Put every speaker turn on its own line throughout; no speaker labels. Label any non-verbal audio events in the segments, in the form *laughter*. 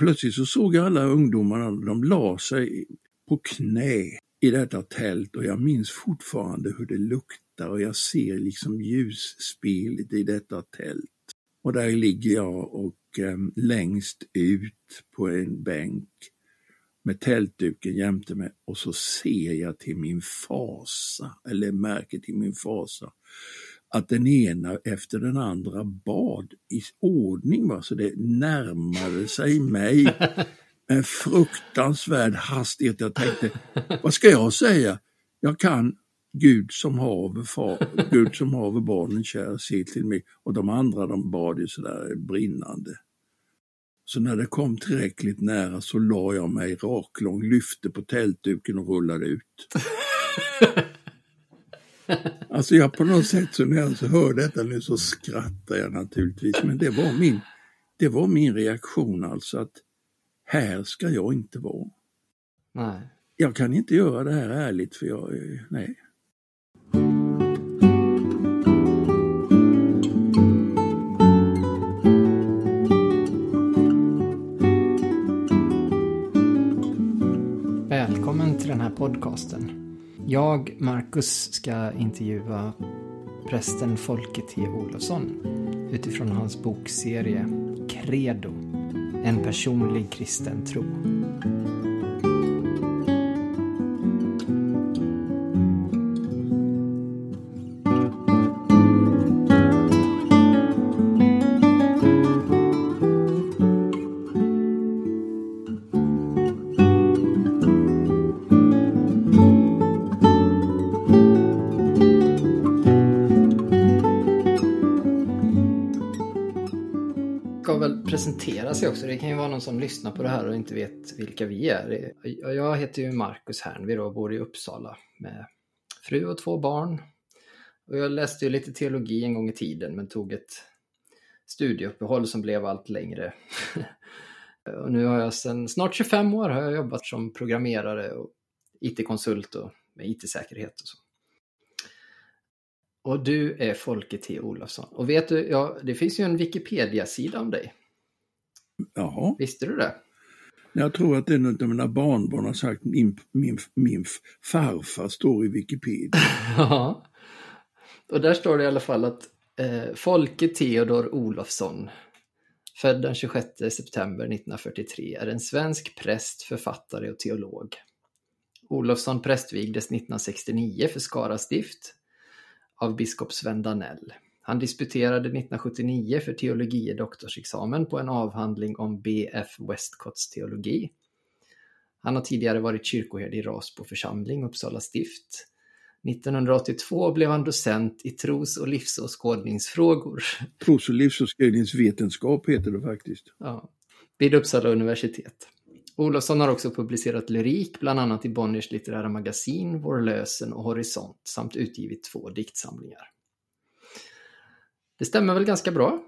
plötsligt så såg jag alla ungdomarna, de la sig på knä i detta tält och jag minns fortfarande hur det luktar och jag ser liksom ljusspelet i detta tält. Och där ligger jag och eh, längst ut på en bänk med tältduken jämte mig och så ser jag till min fasa, eller märker till min fasa, att den ena efter den andra bad i ordning, va? så det närmade sig mig *laughs* med fruktansvärd hastighet. Jag tänkte, vad ska jag säga? Jag kan Gud som haver, far, Gud som haver barnen kär, se till mig. Och de andra de bad ju sådär brinnande. Så när det kom tillräckligt nära så la jag mig raklång, lyfte på tältduken och rullade ut. *laughs* *laughs* Alltså jag på något sätt så när jag så hör detta nu så skrattar jag naturligtvis. Men det var min, det var min reaktion alltså att här ska jag inte vara.
Nej.
Jag kan inte göra det här ärligt för jag, nej.
Välkommen till den här podcasten. Jag, Marcus, ska intervjua prästen Folke T. Olofsson utifrån hans bokserie Credo, en personlig kristen tro. Så också. Det kan ju vara någon som lyssnar på det här och inte vet vilka vi är. Jag heter ju Marcus Hernvi och bor i Uppsala med fru och två barn. Och jag läste ju lite teologi en gång i tiden men tog ett studieuppehåll som blev allt längre. *laughs* och nu har jag sedan snart 25 år har jag jobbat som programmerare och IT-konsult och med IT-säkerhet och så. Och du är Folke T. Olofsson. Och vet du, ja, det finns ju en Wikipedia-sida om dig.
Jaha.
Visste du det?
Jag tror att en av mina barnbarn har sagt min, min, min farfar står i Wikipedia. *laughs*
Ja. Och där står det i alla fall att eh, Folke Theodor Olofsson, född den 26 september 1943, är en svensk präst, författare och teolog. Olofsson prästvigdes 1969 för Skara stift av biskop Sven Danell. Han disputerade 1979 för teologie doktorsexamen på en avhandling om B.F. Westcotts teologi. Han har tidigare varit kyrkoherde i Rasbo församling, Uppsala stift. 1982 blev han docent i tros och livsåskådningsfrågor. *laughs*
Tros och livsåskådningsvetenskap heter det faktiskt.
Ja, vid Uppsala universitet. Olofsson har också publicerat lyrik, bland annat i Bonniers litterära magasin, Vår lösen och Horisont, samt utgivit två diktsamlingar. Det stämmer väl ganska bra?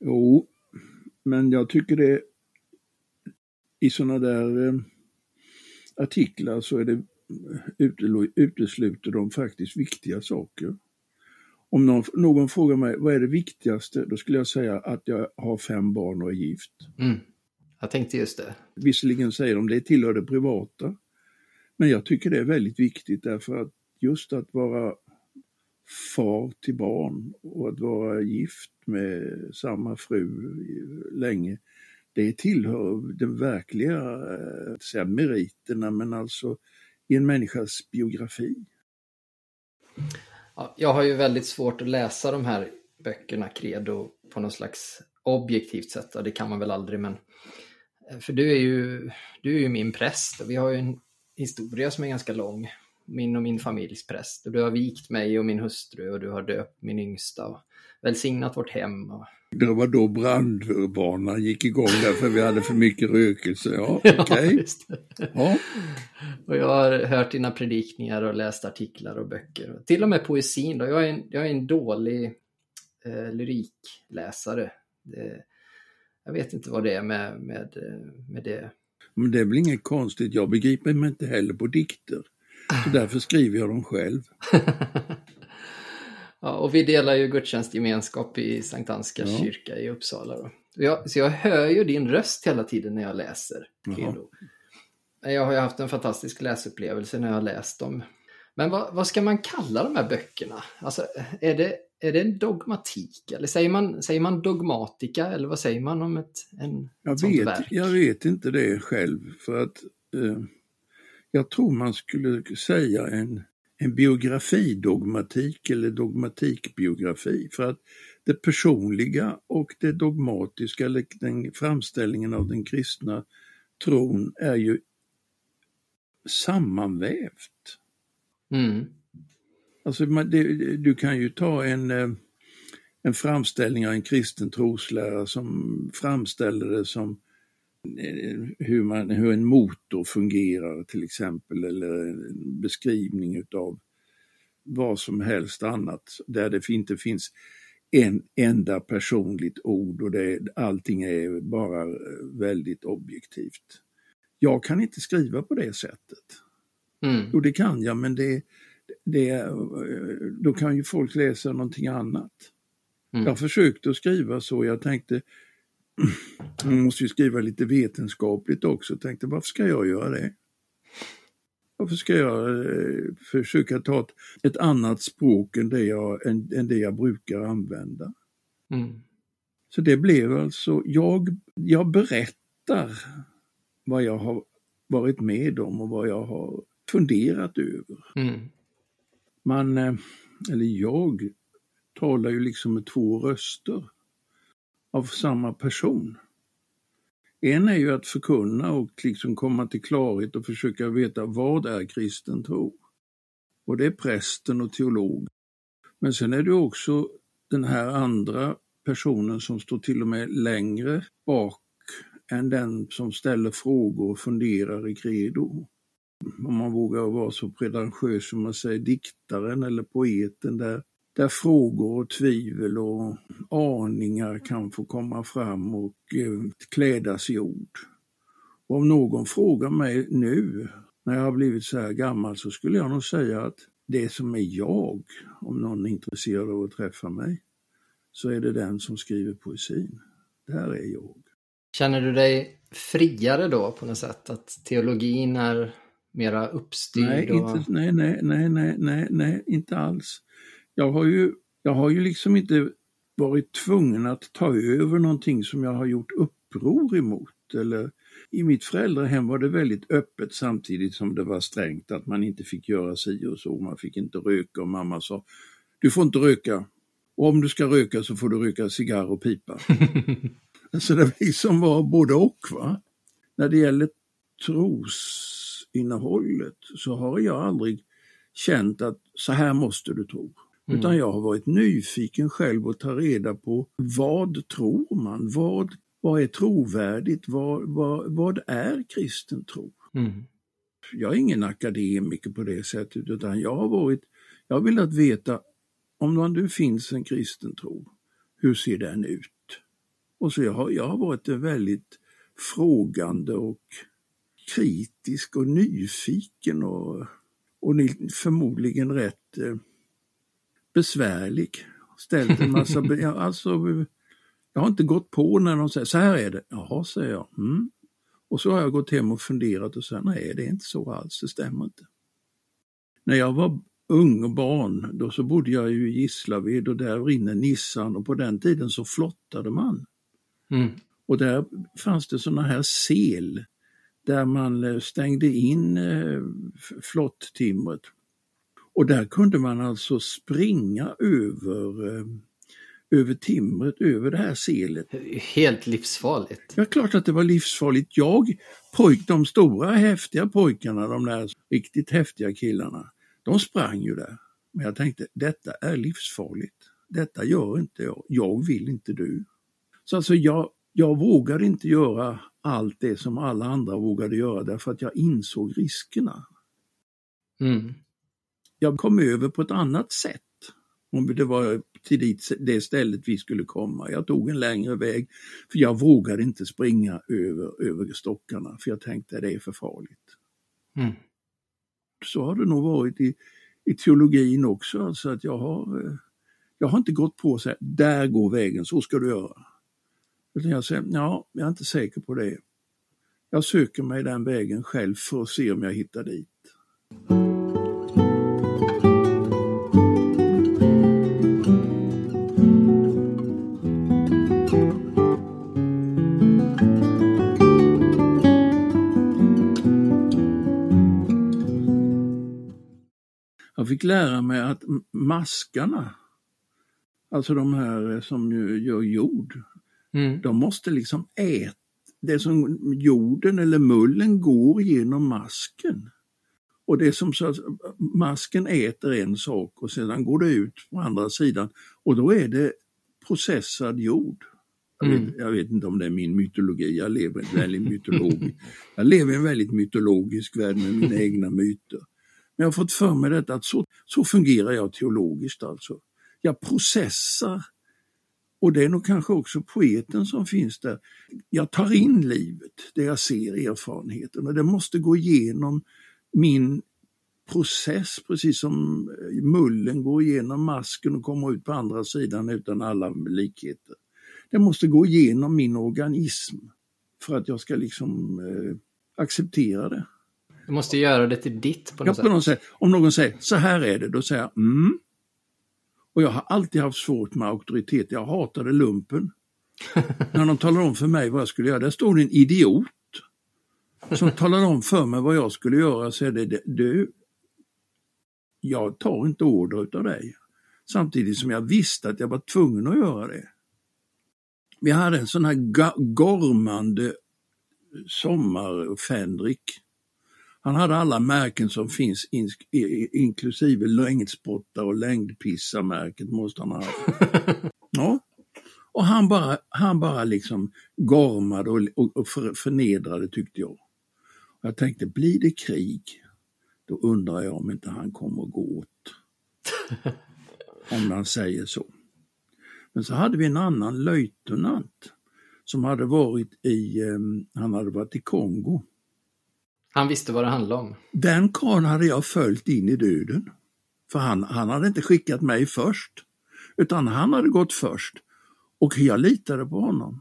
Jo, men jag tycker det i sådana där eh, artiklar så är det utesluter de faktiskt viktiga saker. Om någon, någon frågar mig vad är det viktigaste, då skulle jag säga att jag har fem barn och är gift.
Mm. Jag tänkte just det.
Visserligen säger de det tillhör det privata, men jag tycker det är väldigt viktigt därför att just att vara far till barn och att vara gift med samma fru länge, det tillhör de verkliga eh, säga, meriterna, men alltså i en människas biografi.
Ja, jag har ju väldigt svårt att läsa de här böckerna, Credo, på något slags objektivt sätt. Det kan man väl aldrig, men eh, för du är ju, du är ju min präst och vi har ju en historia som är ganska lång. Min och min familjs präst. Och du har vikt mig och min hustru och du har döpt min yngsta och välsignat vårt hem. Och...
Det var då brandvarnaren gick igång därför vi hade för mycket rökelse. Ja, *laughs* okej. Okay.
Ja. Och jag har hört dina predikningar och läst artiklar och böcker. Och till och med poesin. Då. Jag, är en, jag är en dålig eh, lyrikläsare. Det, jag vet inte vad det är med, med, med det.
Men det är väl inget konstigt, jag begriper mig inte heller på dikter. Så därför skriver jag dem själv. *laughs*
Ja, och vi delar ju gudstjänstgemenskap i Sankt Ansgars
Ja.
kyrka i Uppsala. Då. Jag, så jag hör ju din röst hela tiden när jag läser credo. Jag har ju haft en fantastisk läsupplevelse när jag har läst dem. Men vad, vad ska man kalla de här böckerna? Alltså, är det, är det en dogmatik? Eller säger man, säger man dogmatika? Eller vad säger man om ett en,
Jag
ett sånt
vet,
verk?
jag vet inte det själv för att eh, jag tror man skulle säga en, en biografidogmatik eller dogmatikbiografi för att det personliga och det dogmatiska eller den framställningen av den kristna tron är ju sammanvävt.
Mm.
Alltså man, det, du kan ju ta en, eh, en framställning av en kristen troslära som framställer det som hur, man, hur en motor fungerar till exempel eller en beskrivning utav vad som helst annat där det inte finns en enda personligt ord och det, allting är bara väldigt objektivt. Jag kan inte skriva på det sättet.
Mm.
Jo, det kan jag, men det, det, då kan ju folk läsa någonting annat.
Mm.
Jag försökte att skriva så, jag tänkte, man måste ju skriva lite vetenskapligt också, tänkte varför ska jag göra det? Varför ska jag eh, försöka ta ett, ett annat språk än det, jag, än, än det jag brukar använda?
Mm.
Så det blev alltså, jag, jag berättar vad jag har varit med om och vad jag har funderat över.
Mm.
Man, eh, eller jag, talar ju liksom med två röster av samma person. En är ju att förkunna och liksom komma till klarhet och försöka veta vad är kristen tro. Och det är prästen och teolog. Men sen är det också den här andra personen som står till och med längre bak än den som ställer frågor och funderar i credo. Om man vågar vara så pretentiös som man säger diktaren eller poeten där, där frågor och tvivel och aningar kan få komma fram och eh, klädas i ord. Och om någon frågar mig nu, när jag har blivit så här gammal, så skulle jag nog säga att det som är jag, om någon är intresserad av att träffa mig, så är det den som skriver poesin. Där är jag.
Känner du dig friare då på något sätt? Att teologin är mera uppstyrd?
Nej,
och...
inte, nej, nej, nej, nej, nej, nej, inte alls. Jag har, ju, jag har ju liksom inte varit tvungen att ta över någonting som jag har gjort uppror emot. Eller, I mitt föräldrahem var det väldigt öppet samtidigt som det var strängt att man inte fick göra si och så. Man fick inte röka och mamma sa du får inte röka. Och om du ska röka så får du röka cigarr och pipa. *laughs* Så det liksom var både och. Va? När det gäller trosinnehållet så har jag aldrig känt att så här måste du tro.
Mm.
Utan jag har varit nyfiken själv och ta reda på vad tror man? Vad, vad är trovärdigt? Vad, vad, vad är kristen tro?
Mm.
Jag är ingen akademiker på det sättet utan jag har varit, jag har velat veta om det nu finns en kristen tro, hur ser den ut? Och så jag har, jag har varit en väldigt frågande och kritisk och nyfiken och, och förmodligen rätt eh, besvärlig. Ställt en massa, ja, alltså, jag har inte gått på när de säger så här är det. Jaha, säger jag. Mm. Och så har jag gått hem och funderat och sagt nej, det är inte så alls, det stämmer inte. När jag var ung och barn, då så bodde jag ju i Gislaved och där rinner Nissan och på den tiden så flottade man.
Mm.
Och där fanns det sådana här sel där man eh, stängde in eh, f- flottimret. Och där kunde man alltså springa över, eh, över timret, över det här selet.
Helt livsfarligt.
Ja, klart att det var livsfarligt. Jag, pojk, de stora häftiga pojkarna, de där riktigt häftiga killarna, de sprang ju där. Men jag tänkte, detta är livsfarligt. Detta gör inte jag. Jag vill inte du. Så alltså jag, jag vågade inte göra allt det som alla andra vågade göra därför att jag insåg riskerna.
Mm.
Jag kom över på ett annat sätt. Om det var till det stället vi skulle komma. Jag tog en längre väg för jag vågade inte springa över, över stockarna för jag tänkte det är för farligt.
Mm.
Så har det nog varit i, i teologin också, alltså att jag har, eh, Jag har inte gått på så här, där går vägen, så ska du göra. Utan jag säger, ja, jag är inte säker på det. Jag söker mig den vägen själv för att se om jag hittar dit. Fick lära mig att maskarna, alltså de här som gör jord, mm. de måste liksom äta det som jorden eller mullen går genom masken. Och det som så masken äter en sak och sedan går det ut på andra sidan och då är det processad jord. Jag vet, mm. jag vet inte om det är min mytologi, jag lever en väldigt mytologisk, jag lever en väldigt mytologisk värld med mina egna myter. Men jag har fått för mig detta att så, så fungerar jag teologiskt alltså. Jag processar och det är nog kanske också poeten som finns där. Jag tar in livet, det jag ser, erfarenheten och det måste gå igenom min process, precis som eh, mullen går igenom masken och kommer ut på andra sidan utan alla likheter. Det måste gå igenom min organism för att jag ska liksom eh, acceptera det.
Du måste göra det till ditt
på något, ja, på något sätt. sätt. Om någon säger så här är det, då säger jag mm. Och jag har alltid haft svårt med auktoritet. Jag hatade lumpen. *laughs* När de talade om för mig vad jag skulle göra, där stod en idiot som talade om för mig vad jag skulle göra. Så är det, du, jag tar inte order utav dig. Samtidigt som jag visste att jag var tvungen att göra det. Vi hade en sån här gormande sommarfänrik han hade alla märken som finns, inklusive längdspottar och längdpissarmärket måste han ha *laughs* Ja. Och han bara, han bara liksom gormade och, och, och förnedrade tyckte jag. Och jag tänkte, blir det krig, då undrar jag om inte han kommer att gå åt. *laughs* om han säger så. Men så hade vi en annan löjtnant som hade varit i, um, han hade varit i Kongo
han visste vad det handlade om.
Den karln hade jag följt in i döden. För han, han hade inte skickat mig först, utan han hade gått först. Och jag litade på honom.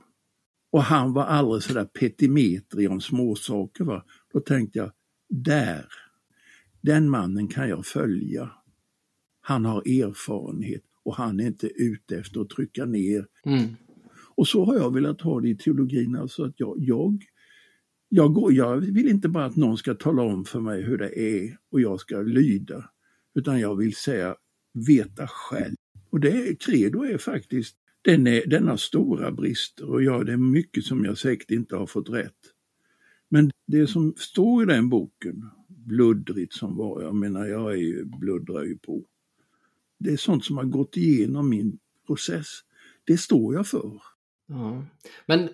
Och han var aldrig sådär petimetrig om småsaker. Va? Då tänkte jag, där, den mannen kan jag följa. Han har erfarenhet och han är inte ute efter att trycka ner. Mm. Och så har jag velat ha det i teologin, alltså att jag, jag jag, går, jag vill inte bara att någon ska tala om för mig hur det är och jag ska lyda, utan jag vill säga veta själv. Och det credo är faktiskt, den, är, den har stora brister och ja, det är mycket som jag säkert inte har fått rätt. Men det som står i den boken, bluddrigt som var, jag menar jag är ju, bluddrar ju på. Det är sånt som har gått igenom min process. Det står jag för.
Ja. Men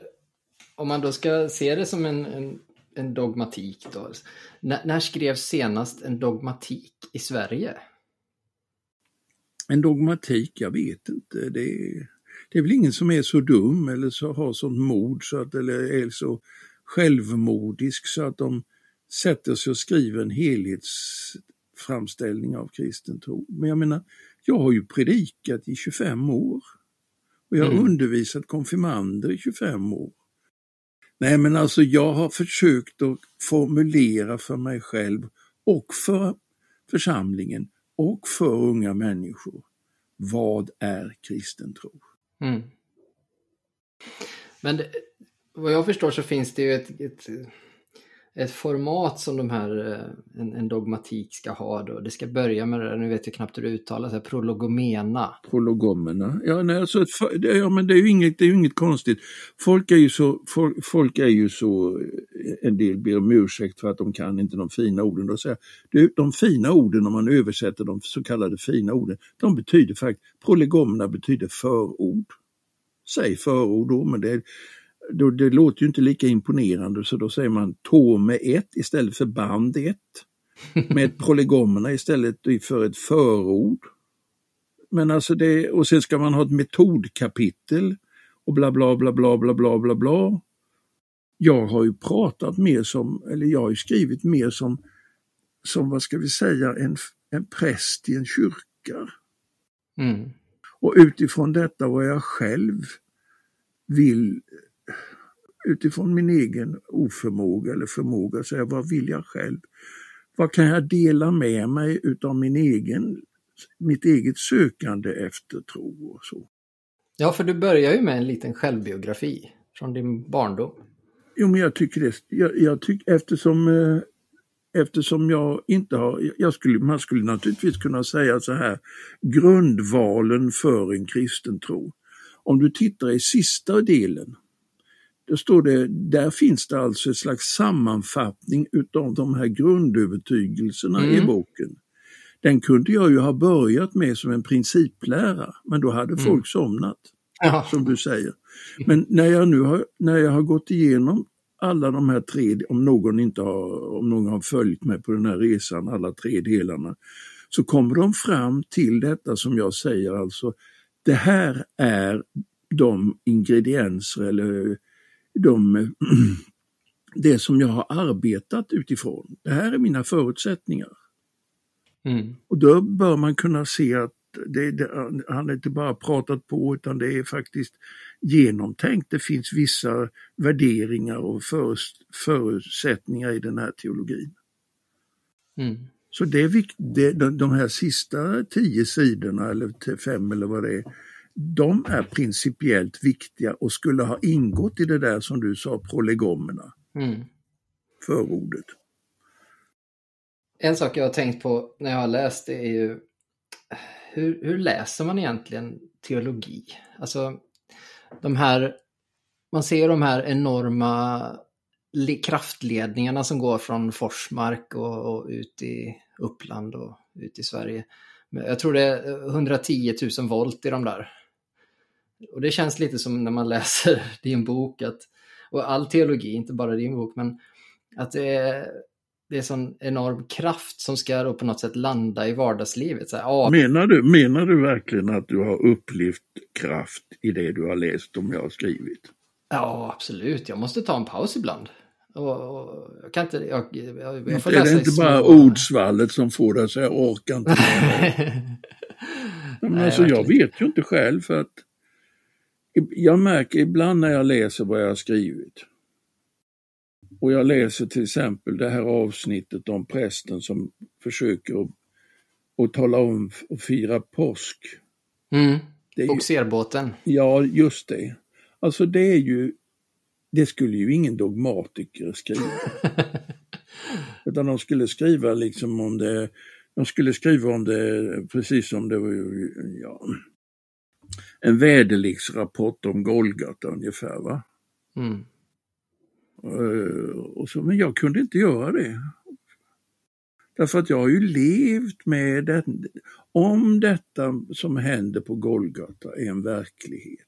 om man då ska se det som en, en, en dogmatik då. När, när skrevs senast en dogmatik i Sverige?
En dogmatik? Jag vet inte. Det är, det är väl ingen som är så dum eller så har sånt mod så att, eller är så självmodisk så att de sätter sig och skriver en helhetsframställning av kristen tro. Men jag menar, jag har ju predikat i 25 år. Och jag har mm. undervisat konfirmander i 25 år. Nej men alltså jag har försökt att formulera för mig själv och för församlingen och för unga människor. Vad är kristen tro? Mm.
Men det, vad jag förstår så finns det ju ett, ett ett format som de här, eh, en, en, dogmatik ska ha då. Det ska börja med det där, nu vet jag knappt hur det uttalas, här, prologomena.
Prologomena, ja, nej, alltså, ja men det är ju inget, det är inget konstigt. Folk är ju så, folk, folk, är ju så, eh, en del ber om ursäkt för att de kan inte de fina orden. Då säger du, de fina orden, om man översätter de så kallade fina orden, de betyder faktiskt, prolegomena betyder förord. Säg förord då, men det är då, det låter ju inte lika imponerande så då säger man tå med ett istället för band ett. Med prolegomerna istället för ett förord. Men alltså det, och sen ska man ha ett metodkapitel och bla bla bla bla bla bla bla bla. Jag har ju pratat mer som, eller jag har ju skrivit mer som, som vad ska vi säga, en, en präst i en kyrka. Mm. Och utifrån detta vad jag själv vill, utifrån min egen oförmåga eller förmåga, säga vad vill jag själv? Vad kan jag dela med mig utav min egen, mitt eget sökande efter tro och så.
Ja, för du börjar ju med en liten självbiografi från din barndom.
Jo, men jag tycker det. Jag, jag tycker eftersom, eh, eftersom jag inte har, jag skulle, man skulle naturligtvis kunna säga så här, grundvalen för en kristen tro. Om du tittar i sista delen, då står det, där finns det alltså ett slags sammanfattning utav de här grundövertygelserna mm. i boken. Den kunde jag ju ha börjat med som en principlära, men då hade mm. folk somnat. Ja. Som du säger. Men när jag nu har, när jag har gått igenom alla de här tre, om någon inte har, om någon har följt mig på den här resan, alla tre delarna, så kommer de fram till detta som jag säger alltså, det här är de ingredienser eller de, *clears throat* det som jag har arbetat utifrån. Det här är mina förutsättningar. Mm. Och då bör man kunna se att det, det, han inte bara pratat på utan det är faktiskt genomtänkt. Det finns vissa värderingar och för, förutsättningar i den här teologin. Mm. Så det är det, de här sista tio sidorna, eller fem eller vad det är, de är principiellt viktiga och skulle ha ingått i det där som du sa, prolegomerna. Mm. Förordet.
En sak jag har tänkt på när jag har läst det är ju hur, hur läser man egentligen teologi? Alltså de här, man ser de här enorma kraftledningarna som går från Forsmark och, och, ut i Uppland och ut i Sverige. Jag tror det är 110 000 volt i de där. Och det känns lite som när man läser *laughs* din bok, att, och all teologi, inte bara din bok, men att det är det är sån enorm kraft som ska då på något sätt landa i vardagslivet. Så här, ah,
menar, du, menar du verkligen att du har upplevt kraft i det du har läst om jag har skrivit?
Ja, absolut. Jag måste ta en paus ibland. Och, och jag kan inte, jag, jag,
jag får är det inte bara ordsvallet som får dig att säga orkar inte *laughs* Men Nej, alltså, jag vet ju inte själv för att jag märker ibland när jag läser vad jag har skrivit och jag läser till exempel det här avsnittet om prästen som försöker att, att tala om och fira påsk.
Mm. Bogserbåten.
Ja, just det. Alltså det är ju, det skulle ju ingen dogmatiker skriva. *laughs* Utan de skulle skriva liksom om det, de skulle skriva om det precis som det var ja, en väderleksrapport om Golgata ungefär. va. Mm. Eh, och så, men jag kunde inte göra det. Därför att jag har ju levt med det. Om detta som händer på Golgata är en verklighet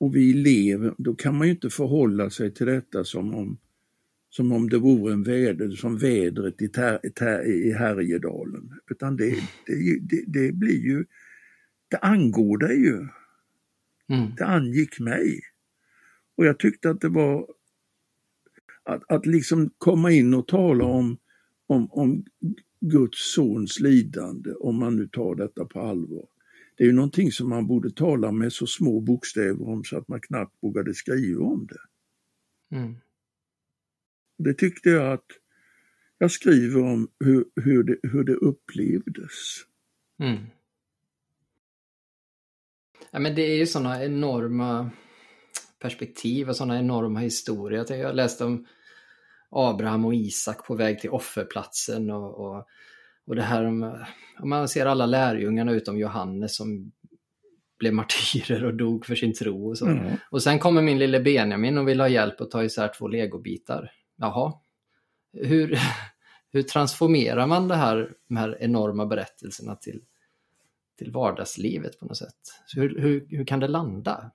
och vi lever, då kan man ju inte förhålla sig till detta som om, som om det vore en väder, som vädret i, ter, ter, i Härjedalen. Utan det, det, det, det, blir ju, det angår dig ju. Mm. Det angick mig. Och jag tyckte att det var att, att liksom komma in och tala om, om, om Guds sons lidande, om man nu tar detta på allvar. Det är ju någonting som man borde tala med så små bokstäver om så att man knappt vågade skriva om det. Mm. Det tyckte jag att jag skriver om hur, hur, det, hur det upplevdes. Mm.
Ja, men det är ju sådana enorma perspektiv och sådana enorma historier. Jag läste om Abraham och Isak på väg till offerplatsen och, och, och det här om, man ser alla lärjungarna utom Johannes som blev martyrer och dog för sin tro och så. Mm. Och sen kommer min lille Benjamin och vill ha hjälp att ta isär två legobitar. Jaha, hur, *laughs* hur transformerar man det här, de här enorma berättelserna till, till vardagslivet på något sätt? Hur, hur, hur kan det landa?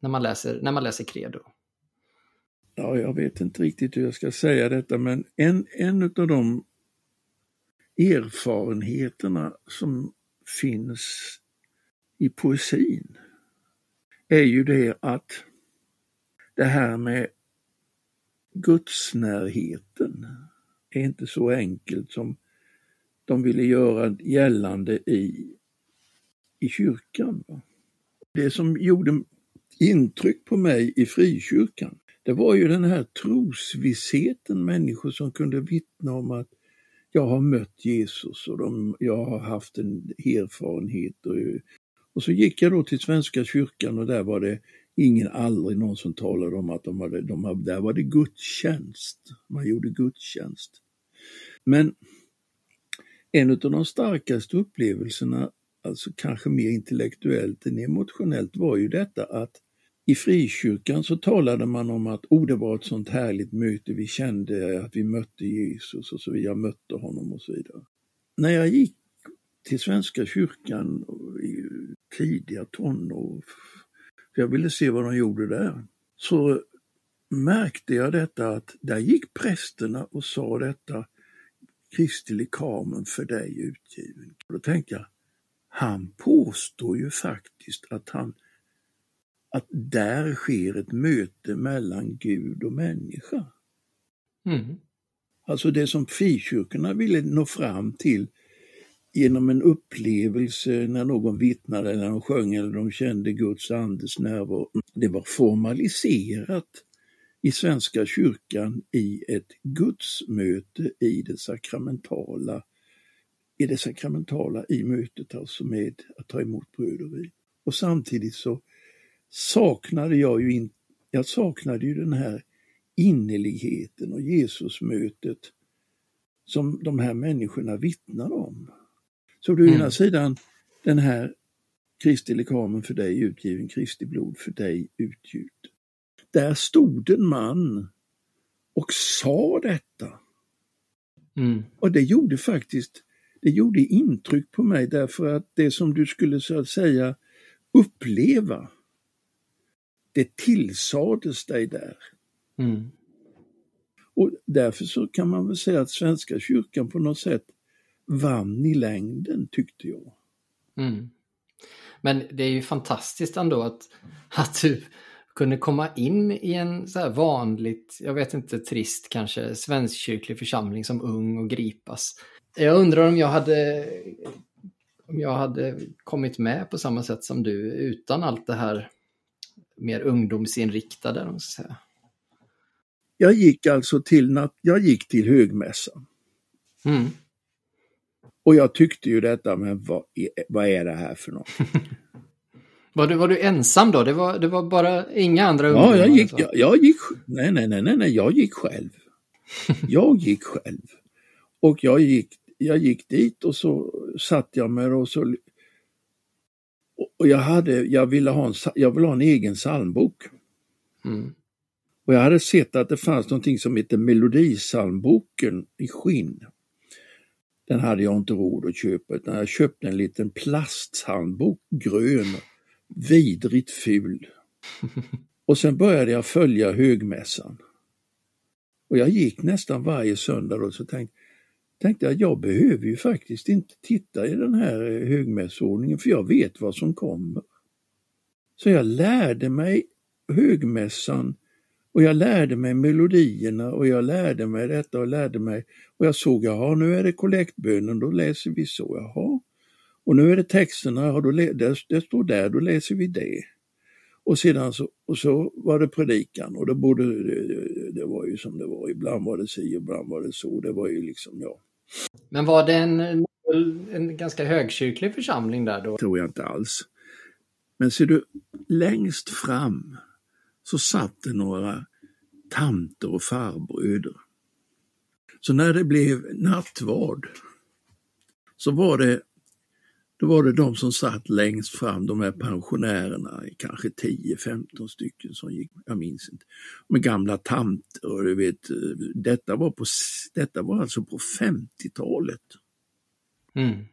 när man läser, när man läser Credo?
Ja, jag vet inte riktigt hur jag ska säga detta, men en, en av de erfarenheterna som finns i poesin är ju det att det här med gudsnärheten är inte så enkelt som de ville göra gällande i i kyrkan. Va? Det som gjorde intryck på mig i frikyrkan, det var ju den här trosvissheten, människor som kunde vittna om att jag har mött Jesus och de, jag har haft en erfarenhet. Och, och så gick jag då till Svenska kyrkan och där var det ingen, aldrig någon som talade om att de hade, de hade, där var det gudstjänst. Man gjorde gudstjänst. Men en av de starkaste upplevelserna, alltså kanske mer intellektuellt än emotionellt, var ju detta att i frikyrkan så talade man om att oh, det var ett sånt härligt möte, vi kände att vi mötte Jesus och så vidare, jag mötte honom och så vidare. När jag gick till Svenska kyrkan i tidiga tonår, för jag ville se vad de gjorde där, så märkte jag detta att där gick prästerna och sa detta Kristi lekamen för dig utgiven. Och då tänkte jag, han påstår ju faktiskt att han att där sker ett möte mellan Gud och människa. Mm. Alltså det som frikyrkorna ville nå fram till genom en upplevelse när någon vittnade eller de sjöng eller de kände Guds andes närvaro. Det var formaliserat i Svenska kyrkan i ett gudsmöte i det sakramentala, i det sakramentala i mötet alltså med att ta emot bröd och vin. Och samtidigt så saknade jag ju, in, jag saknade ju den här innerligheten och Jesusmötet som de här människorna vittnar om. Så du mm. ena sidan den här Kristi lekamen för dig utgiven, Kristi blod för dig utgjut. Där stod en man och sa detta. Mm. Och det gjorde faktiskt det gjorde intryck på mig därför att det som du skulle så att säga uppleva, det tillsades dig där. Mm. Och därför så kan man väl säga att Svenska kyrkan på något sätt vann i längden tyckte jag. Mm.
Men det är ju fantastiskt ändå att, att du kunde komma in i en så här vanligt, jag vet inte, trist kanske, svenskkyrklig församling som ung och gripas. Jag undrar om jag hade om jag hade kommit med på samma sätt som du utan allt det här mer ungdomsinriktade. Om ska säga.
Jag gick alltså till, jag gick till högmässan. Mm. Och jag tyckte ju detta, men vad är, vad är det här för något? *laughs*
var, du, var du ensam då? Det var, det var bara inga andra
ungdomar? Ja, jag gick, jag, jag, gick, nej, nej, nej, nej, jag gick själv. *laughs* Jag gick själv. Och jag gick, jag gick dit och så satt jag med och så och jag, hade, jag, ville ha en, jag ville ha en egen psalmbok. Mm. Och jag hade sett att det fanns någonting som heter Melodisalmboken i skinn. Den hade jag inte råd att köpa utan jag köpte en liten plasthandbok, grön, vidrigt ful. *laughs* Och sen började jag följa högmässan. Och jag gick nästan varje söndag och så tänkte, tänkte jag, jag behöver ju faktiskt inte titta i den här eh, högmässordningen för jag vet vad som kommer. Så jag lärde mig högmässan och jag lärde mig melodierna och jag lärde mig detta och lärde mig och jag såg, jaha nu är det kollektbönen, då läser vi så, jaha. Och nu är det texterna, ja, då, det, det står där, då läser vi det. Och sedan så, och så var det predikan och det, borde, det, eh, det var ju som det var, ibland var det si, och ibland var det så, det var ju liksom, ja.
Men var det en, en ganska högkyrklig församling där då?
tror jag inte alls. Men ser du, längst fram så satt det några tanter och farbröder. Så när det blev nattvard så var det, då var det de som satt längst fram, de här pensionärerna, kanske 10-15 stycken som gick, jag minns inte, med gamla tanter och du vet, detta var, på, detta var alltså på 50-talet. Mm.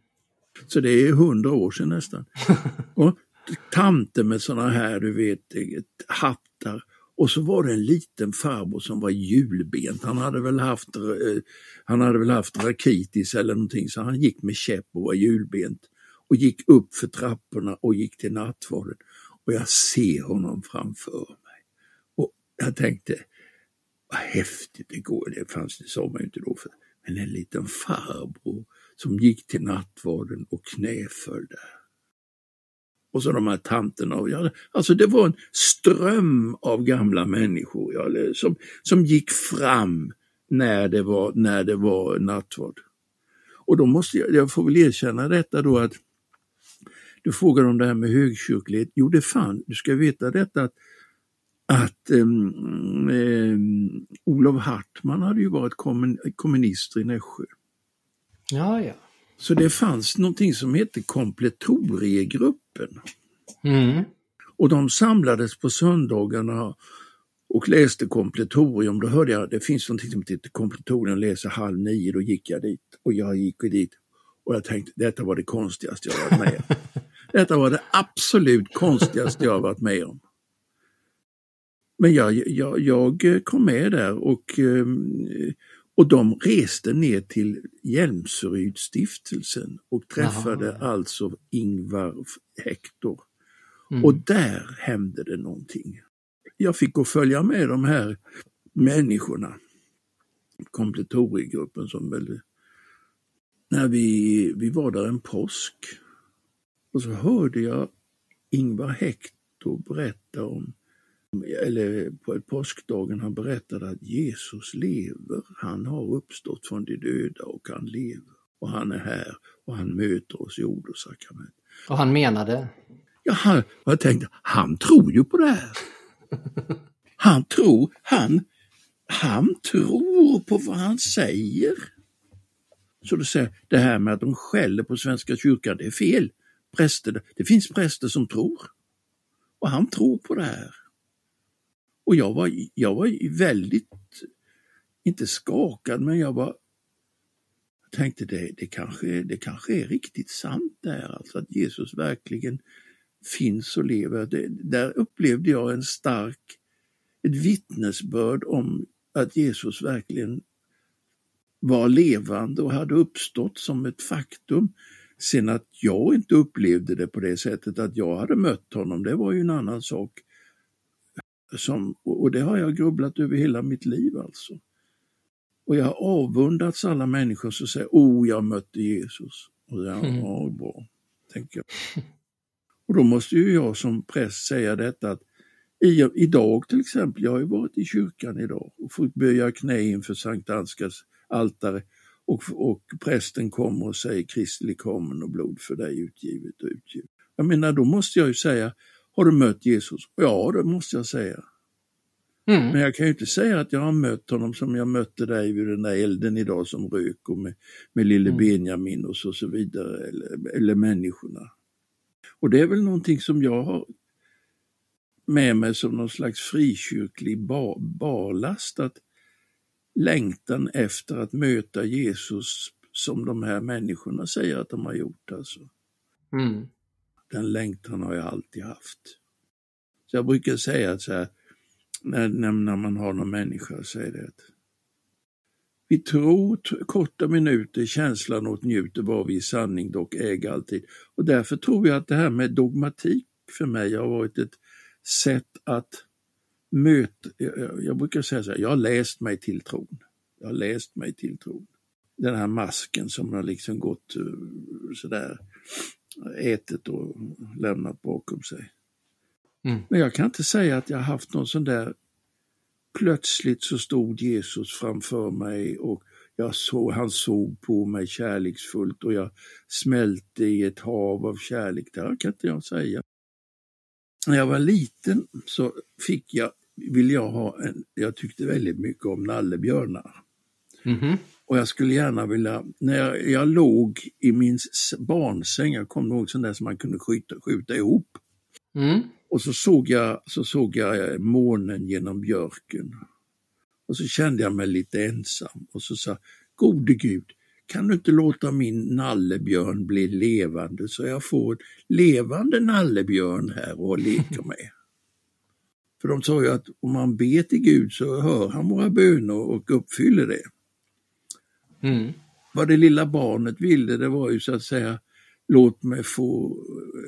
Så det är hundra år sedan nästan. *laughs* och tanter med sådana här, du vet, hattar och så var det en liten farbror som var hjulbent. Han hade väl haft, eh, han hade väl haft rakitis eller någonting så han gick med käpp och var hjulbent. Och gick upp för trapporna och gick till nattvarden. Och jag ser honom framför mig. Och jag tänkte, vad häftigt det går. Det fanns det sa man ju inte då. För, men en liten farbror som gick till nattvarden och knäföll där. Och så de här tanterna. Ja, alltså det var en ström av gamla människor jag, som, som gick fram när det var, när det var nattvard. Och då måste jag, jag får väl erkänna detta då att du frågar om det här med högkyrklighet. Jo, det fan, du ska veta detta att, att um, um, Olof Hartman hade ju varit kommun, kommunist i Nässjö.
Ja, ja.
Så det fanns någonting som hette kompletoriegruppen.
Mm.
Och de samlades på söndagarna och läste kompletorium. Då hörde jag, det finns någonting som heter kompletorium, läser halv nio, då gick jag dit. Och jag gick dit och jag tänkte, detta var det konstigaste jag varit med. *laughs* detta var det absolut konstigaste jag varit med om. Men jag, jag, jag kom med där och, ehm, och de reste ner till Hjälmserydstiftelsen och träffade Aha. alltså Ingvar Hector. Mm. Och där hände det någonting. Jag fick gå följa med de här människorna, kompletoriegruppen som väl, när vi, vi var där en påsk. Och så hörde jag Ingvar Hector berätta om eller på påskdagen, han berättade att Jesus lever. Han har uppstått från de döda och han lever. Och han är här och han möter oss i ord och sakrament.
Och han menade?
Ja, han, jag tänkte, han tror ju på det här. Han tror, han, han tror på vad han säger. Så du säger, det här med att de skäller på Svenska kyrkan, det är fel. Präster, det finns präster som tror. Och han tror på det här. Och jag var, jag var väldigt, inte skakad, men jag var jag tänkte det, det, kanske, det kanske är riktigt sant där, alltså att Jesus verkligen finns och lever. Det, där upplevde jag en stark, ett vittnesbörd om att Jesus verkligen var levande och hade uppstått som ett faktum. Sen att jag inte upplevde det på det sättet att jag hade mött honom, det var ju en annan sak. Som, och det har jag grubblat över hela mitt liv alltså. Och jag har avundats alla människor som säger, oh jag mötte Jesus. Och jag, mm. ja, bra, tänker jag. Och då måste ju jag som präst säga detta att i, idag till exempel, jag har ju varit i kyrkan idag och fått böja knä inför Sankt Ansgars altare och, och prästen kommer och säger Kristi kommen och blod för dig utgivet och utgivet. Jag menar, då måste jag ju säga, har du mött Jesus? Ja, det måste jag säga. Mm. Men jag kan ju inte säga att jag har mött honom som jag mötte dig vid den där elden idag som rök och med, med lille mm. Benjamin och så, så vidare, eller, eller människorna. Och det är väl någonting som jag har med mig som någon slags frikyrklig ba barlast, att längtan efter att möta Jesus som de här människorna säger att de har gjort. Alltså.
Mm.
Den längtan har jag alltid haft. Så jag brukar säga att så här, när, när man har någon människa, säger det att vi tror korta minuter, känslan åtnjuter vad vi i sanning dock äger alltid. Och därför tror jag att det här med dogmatik för mig har varit ett sätt att möta, jag, brukar säga så här, jag har läst mig till tron. Jag har läst mig till tron. Den här masken som har liksom gått eh, sådär, ätit och lämnat bakom sig.
Mm.
Men jag kan inte säga att jag har haft någon sån där plötsligt så stod Jesus framför mig och jag såg, han såg på mig kärleksfullt och jag smälte i ett hav av kärlek. Det kan inte jag säga. När jag var liten så fick jag, ville jag ha en, jag tyckte väldigt mycket om nallebjörnar.
Mm -hmm.
Och jag skulle gärna vilja, när jag, jag låg i min barnsäng, jag kommer ihåg sån där som man kunde skjuta, skjuta ihop.
Mm.
Och så såg, jag, så såg jag eh, månen genom björken. Och så kände jag mig lite ensam och så sa gode Gud, kan du inte låta min nallebjörn bli levande så jag får en levande nallebjörn här och leka *laughs* med. För de sa ju att om man ber till Gud så hör han våra böner och uppfyller det.
Mm.
Vad det lilla barnet ville det var ju så att säga, låt mig få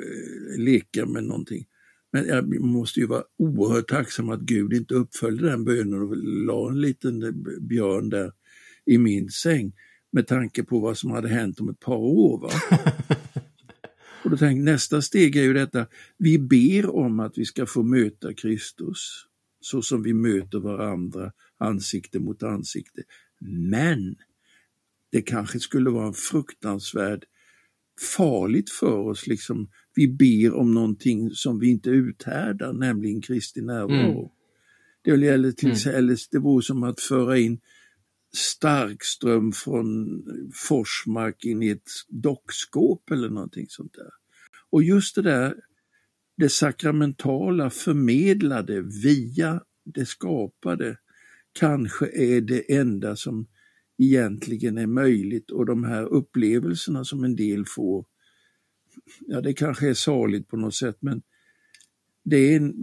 eh, leka med någonting. Men jag måste ju vara oerhört tacksam att Gud inte uppföljde den bönen och la en liten björn där i min säng med tanke på vad som hade hänt om ett par år. *laughs* Och då tänkte nästa steg är ju detta, vi ber om att vi ska få möta Kristus så som vi möter varandra ansikte mot ansikte. Men det kanske skulle vara en fruktansvärd farligt för oss. Liksom, vi ber om någonting som vi inte uthärdar, nämligen Kristi närvaro. Mm. Det, gäller till, mm. det vore som att föra in starkström från Forsmark in i ett dockskåp eller någonting sånt där. Och just det där, det sakramentala förmedlade via det skapade, kanske är det enda som egentligen är möjligt och de här upplevelserna som en del får, ja det kanske är saligt på något sätt men det är,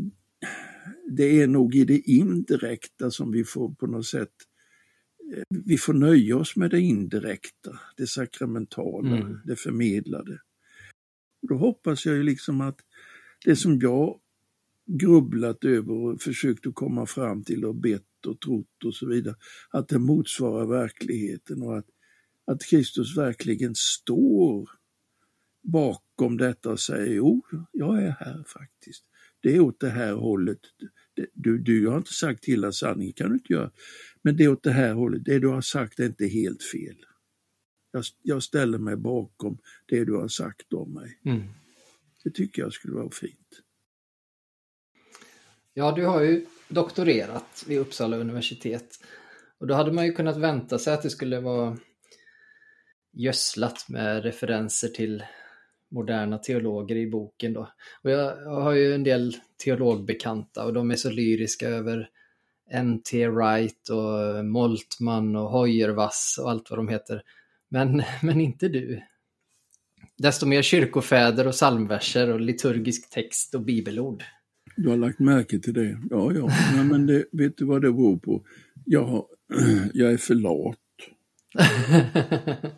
det är nog i det indirekta som vi får på något sätt vi får nöja oss med det indirekta, det sakramentala, mm. det förmedlade. Då hoppas jag ju liksom att det som jag grubblat över och försökt att komma fram till och bett och trott och så vidare, att det motsvarar verkligheten och att, att Kristus verkligen står bakom detta och säger jo, jag är här faktiskt. Det är åt det här hållet. Du, du har inte sagt hela sanningen, kan du inte göra. Men det är åt det här hållet, det du har sagt är inte helt fel. Jag, jag ställer mig bakom det du har sagt om mig. Mm. Det tycker jag skulle vara fint.
Ja, du har ju doktorerat vid Uppsala universitet. Och då hade man ju kunnat vänta sig att det skulle vara gödslat med referenser till moderna teologer i boken. Då. Och jag, jag har ju en del teologbekanta och de är så lyriska över N.T. Wright och Moltmann och Hoyervass och allt vad de heter. Men, *laughs* men inte du. Desto mer kyrkofäder och psalmverser och liturgisk text och bibelord.
Du har lagt märke till det? Ja, ja. ja men det, *laughs* vet du vad det beror på? Jag, har, *clears throat* jag är för lat. *laughs*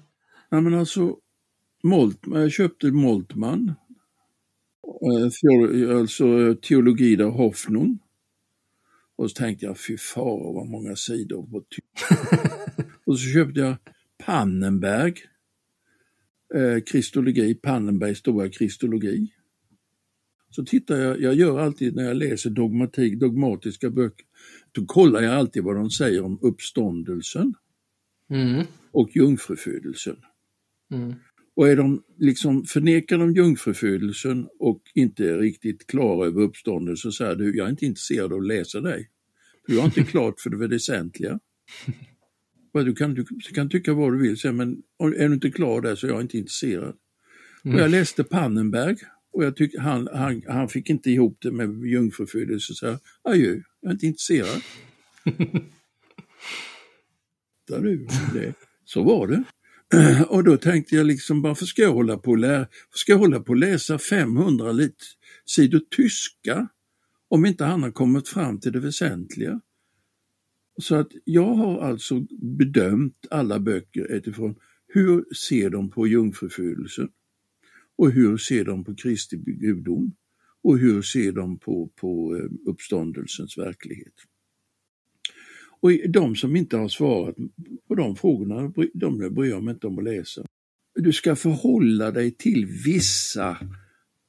ja, men alltså, Moltman, jag köpte Moltmann, eh, alltså teologi där Hoffnung. Och så tänkte jag, fy far vad många sidor på *laughs* Och så köpte jag Pannenberg, eh, kristologi, Pannenbergs stora kristologi. Så tittar jag, jag gör alltid när jag läser dogmatik, dogmatiska böcker, då kollar jag alltid vad de säger om uppståndelsen mm. och jungfrufödelsen. Mm. Och är de liksom, förnekar de jungfrufödelsen och inte riktigt klara över uppståndelsen så säger du, jag är inte intresserad av att läsa dig. Du har inte klart för det väsentliga. *laughs* Du kan, du kan tycka vad du vill, men är du inte klar där så är jag inte intresserad. Mm. Och jag läste Pannenberg och jag tyckte han, han, han fick inte ihop det med jungfrufödelse, så jag, adjö, jag är inte intresserad. *laughs* Där du, det. Så var det. *clears throat* Och då tänkte jag liksom, varför ska jag hålla på och, lära, ska jag hålla på och läsa 500 lit, sidor tyska om inte han har kommit fram till det väsentliga? Så att jag har alltså bedömt alla böcker utifrån hur ser de på jungfrufödelsen? Och hur ser de på Kristi gudom? Och hur ser de på, på eh, uppståndelsens verklighet? Och de som inte har svarat på de frågorna, de bryr jag mig inte om att läsa. Du ska förhålla dig till vissa,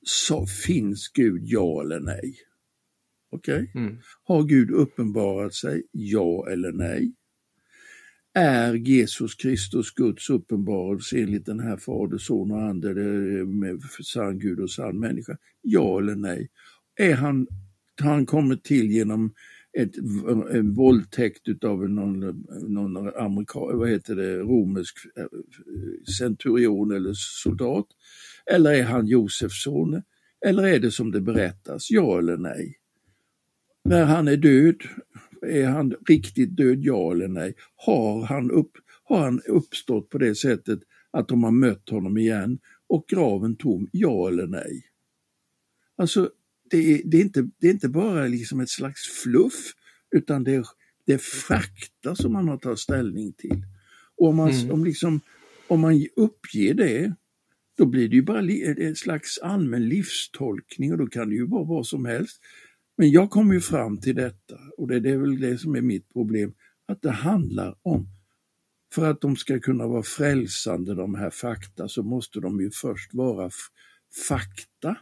så finns Gud ja eller nej? Okej? Okay? Mm. Har Gud uppenbarat sig, ja eller nej? Är Jesus Kristus Guds uppenbarelse enligt den här Fader, Son och Ande med sann Gud och sann människa? Ja eller nej? Är han, har han kommit till genom ett, en våldtäkt utav någon, någon amerikan, vad heter det, romersk eh, eh, centurion eller soldat? Eller är han Josefs son? Eller är det som det berättas, ja eller nej? När han är död, är han riktigt död, ja eller nej? Har han, upp, har han uppstått på det sättet att de har mött honom igen och graven tom, ja eller nej? Alltså, det är, det är, inte, det är inte bara liksom ett slags fluff, utan det är, det är fakta som man har tagit ställning till. Och om man, mm. om liksom, om man uppger det, då blir det ju bara en slags allmän livstolkning och då kan det ju vara vad som helst. Men jag kom ju fram till detta och det, det är väl det som är mitt problem, att det handlar om för att de ska kunna vara frälsande, de här fakta, så måste de ju först vara fakta,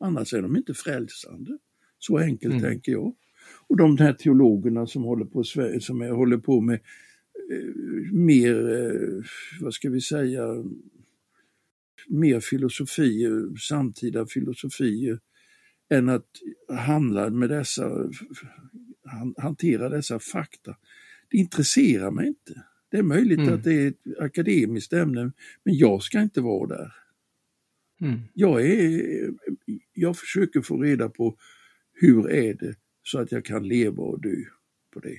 annars är de inte frälsande. Så enkelt
Mm.
tänker jag. Och de här teologerna som håller på, som är, håller på med eh, mer, eh, vad ska vi säga, mer filosofier, samtida filosofier, än att handla med dessa, han- hantera dessa fakta. Det intresserar mig inte. Det är möjligt
Mm.
att det är ett akademiskt ämne, men jag ska inte vara där.
Mm.
Jag, är, jag försöker få reda på hur är det så att jag kan leva och dö på det.